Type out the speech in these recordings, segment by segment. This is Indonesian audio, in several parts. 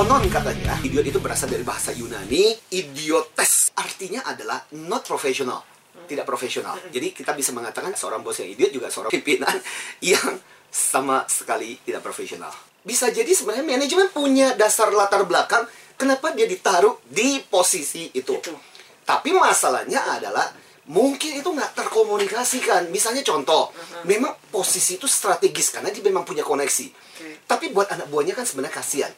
Konon katanya, idiot itu berasal dari bahasa Yunani, idiotes. Artinya adalah not professional. Tidak profesional. Jadi kita bisa mengatakan seorang bos yang idiot juga seorang pimpinan yang sama sekali tidak profesional. Bisa jadi sebenarnya manajemen punya dasar latar belakang kenapa dia ditaruh di posisi itu. Itu. Tapi masalahnya adalah mungkin itu nggak terkomunikasikan. Misalnya contoh, memang posisi itu strategis karena dia memang punya koneksi. Tapi buat anak buahnya kan sebenarnya kasihan.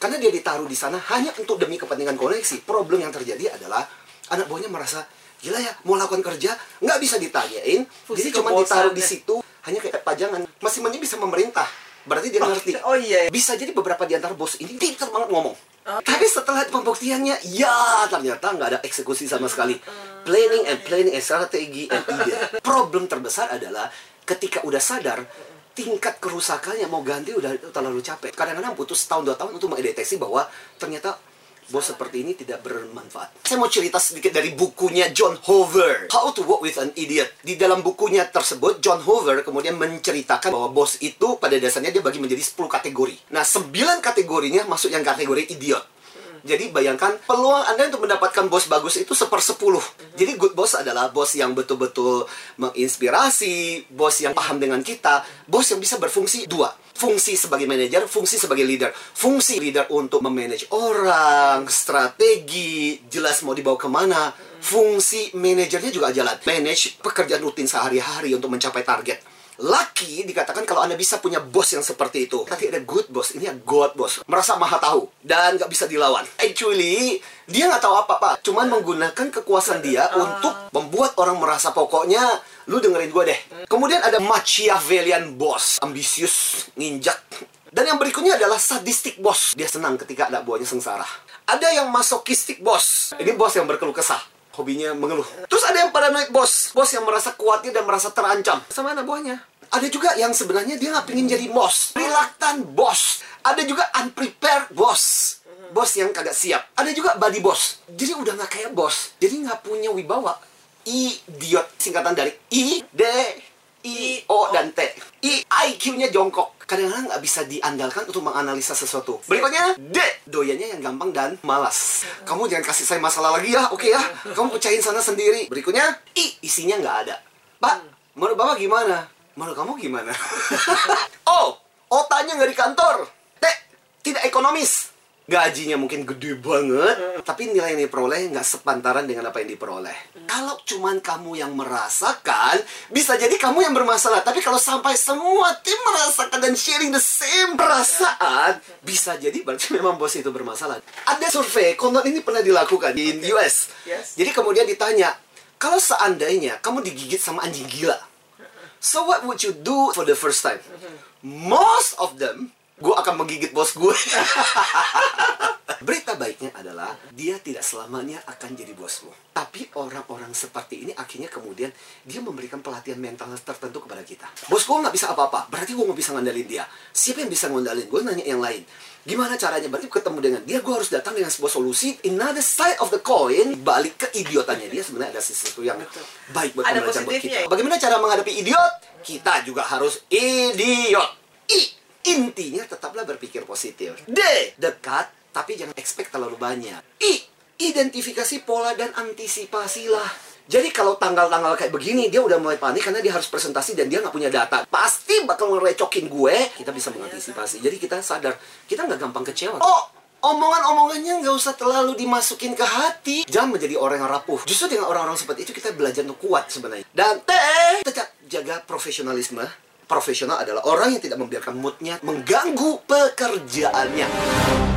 Karena dia ditaruh di sana hanya untuk demi kepentingan koneksi. Problem yang terjadi adalah anak buahnya merasa gila ya mau lakukan kerja nggak bisa ditanyain Fungsi jadi cuma ditaruh di situ hanya kayak pajangan masing-masing bisa memerintah berarti dia ngerti Oh iya. bisa jadi beberapa di antara bos ini pintar banget ngomong. Tapi setelah pembuktiannya, ya ternyata nggak ada eksekusi sama sekali. Planning and planning and strategi and ide. Problem terbesar adalah ketika udah sadar, tingkat kerusakannya mau ganti udah terlalu capek. Kadang-kadang butuh setahun dua tahun untuk mendeteksi bahwa ternyata bos seperti ini tidak bermanfaat. Saya mau cerita sedikit dari bukunya John Hoover, How to Work with an Idiot. Di dalam bukunya tersebut, John Hoover kemudian menceritakan bahwa bos itu pada dasarnya dia bagi menjadi 10 kategori. Nah, 9 kategorinya masuk yang kategori idiot. Jadi bayangkan peluang Anda untuk mendapatkan bos bagus itu sepersepuluh. Jadi good boss adalah bos yang betul-betul menginspirasi, bos yang paham dengan kita, bos yang bisa berfungsi dua. Fungsi sebagai manajer, fungsi sebagai leader. Fungsi leader untuk memanage orang, strategi, jelas mau dibawa ke mana. Fungsi manajernya juga jalan. Manage pekerjaan rutin sehari-hari untuk mencapai target. Lucky dikatakan kalau Anda bisa punya bos yang seperti itu. Tapi ada good boss, ini ya God boss. Merasa maha tahu dan nggak bisa dilawan. Actually, dia nggak tahu apa-apa. Cuman menggunakan kekuasaan dia untuk membuat orang merasa pokoknya lu dengerin gue deh. Kemudian ada Machiavellian boss, ambisius, nginjak. Dan yang berikutnya adalah sadistic boss. Dia senang ketika anak buahnya sengsara. Ada yang masochistic boss. Ini bos yang berkeluh kesah hobinya mengeluh. Terus ada yang paranoid bos, bos yang merasa kuatnya dan merasa terancam sama anak buahnya. Ada juga yang sebenarnya dia nggak pengen jadi bos, reluctant bos. Ada juga unprepared bos, bos yang kagak siap. Ada juga body boss, jadi udah nggak kayak bos, jadi nggak punya wibawa. Idiot singkatan dari I, D, I, O, dan T. I, IQ-nya jongkok. Kadang-kadang nggak bisa diandalkan untuk menganalisa sesuatu. Berikutnya, D. Doyannya yang gampang dan malas. Kamu jangan kasih saya masalah lagi ya, oke ya? Kamu pecahin sana sendiri. Berikutnya, I. Isinya nggak ada. Pak, menurut Bapak gimana? Menurut kamu gimana? o. Otaknya nggak di kantor. T. Tidak ekonomis. Gajinya mungkin gede banget, tapi nilai yang diperoleh nggak sepantaran dengan apa yang diperoleh. Kalau cuman kamu yang merasakan, bisa jadi kamu yang bermasalah. Tapi kalau sampai semua tim merasakan dan sharing the same perasaan, bisa jadi berarti memang bos itu bermasalah. Ada survei, konon ini pernah dilakukan di US. Yes. Jadi kemudian ditanya, kalau seandainya kamu digigit sama anjing gila, so what would you do for the first time? Most of them, menggigit bos gue. Berita baiknya adalah dia tidak selamanya akan jadi bosmu. Tapi orang-orang seperti ini akhirnya kemudian dia memberikan pelatihan mental tertentu kepada kita. Bos gue nggak bisa apa-apa, berarti gue nggak bisa ngandalin dia. Siapa yang bisa ngandalin? Gue nanya yang lain. Gimana caranya? Berarti ketemu dengan dia, gue harus datang dengan sebuah solusi. Another side of the coin, balik ke idiotannya dia sebenarnya ada sesuatu yang Betul. baik buat Ada buat kita. ya? Bagaimana cara menghadapi idiot? Kita juga harus idiot. I, intinya tetaplah berpikir positif. D, dekat tapi jangan expect terlalu banyak. I, identifikasi pola dan antisipasilah. Jadi kalau tanggal-tanggal kayak begini dia udah mulai panik karena dia harus presentasi dan dia nggak punya data. Pasti bakal ngerecokin gue. Kita bisa mengantisipasi. Jadi kita sadar kita nggak gampang kecewa. Oh, omongan-omongannya nggak usah terlalu dimasukin ke hati. Jangan menjadi orang yang rapuh. Justru dengan orang-orang seperti itu kita belajar untuk kuat sebenarnya. Dan T, tetap jaga profesionalisme. Profesional adalah orang yang tidak membiarkan moodnya mengganggu pekerjaannya.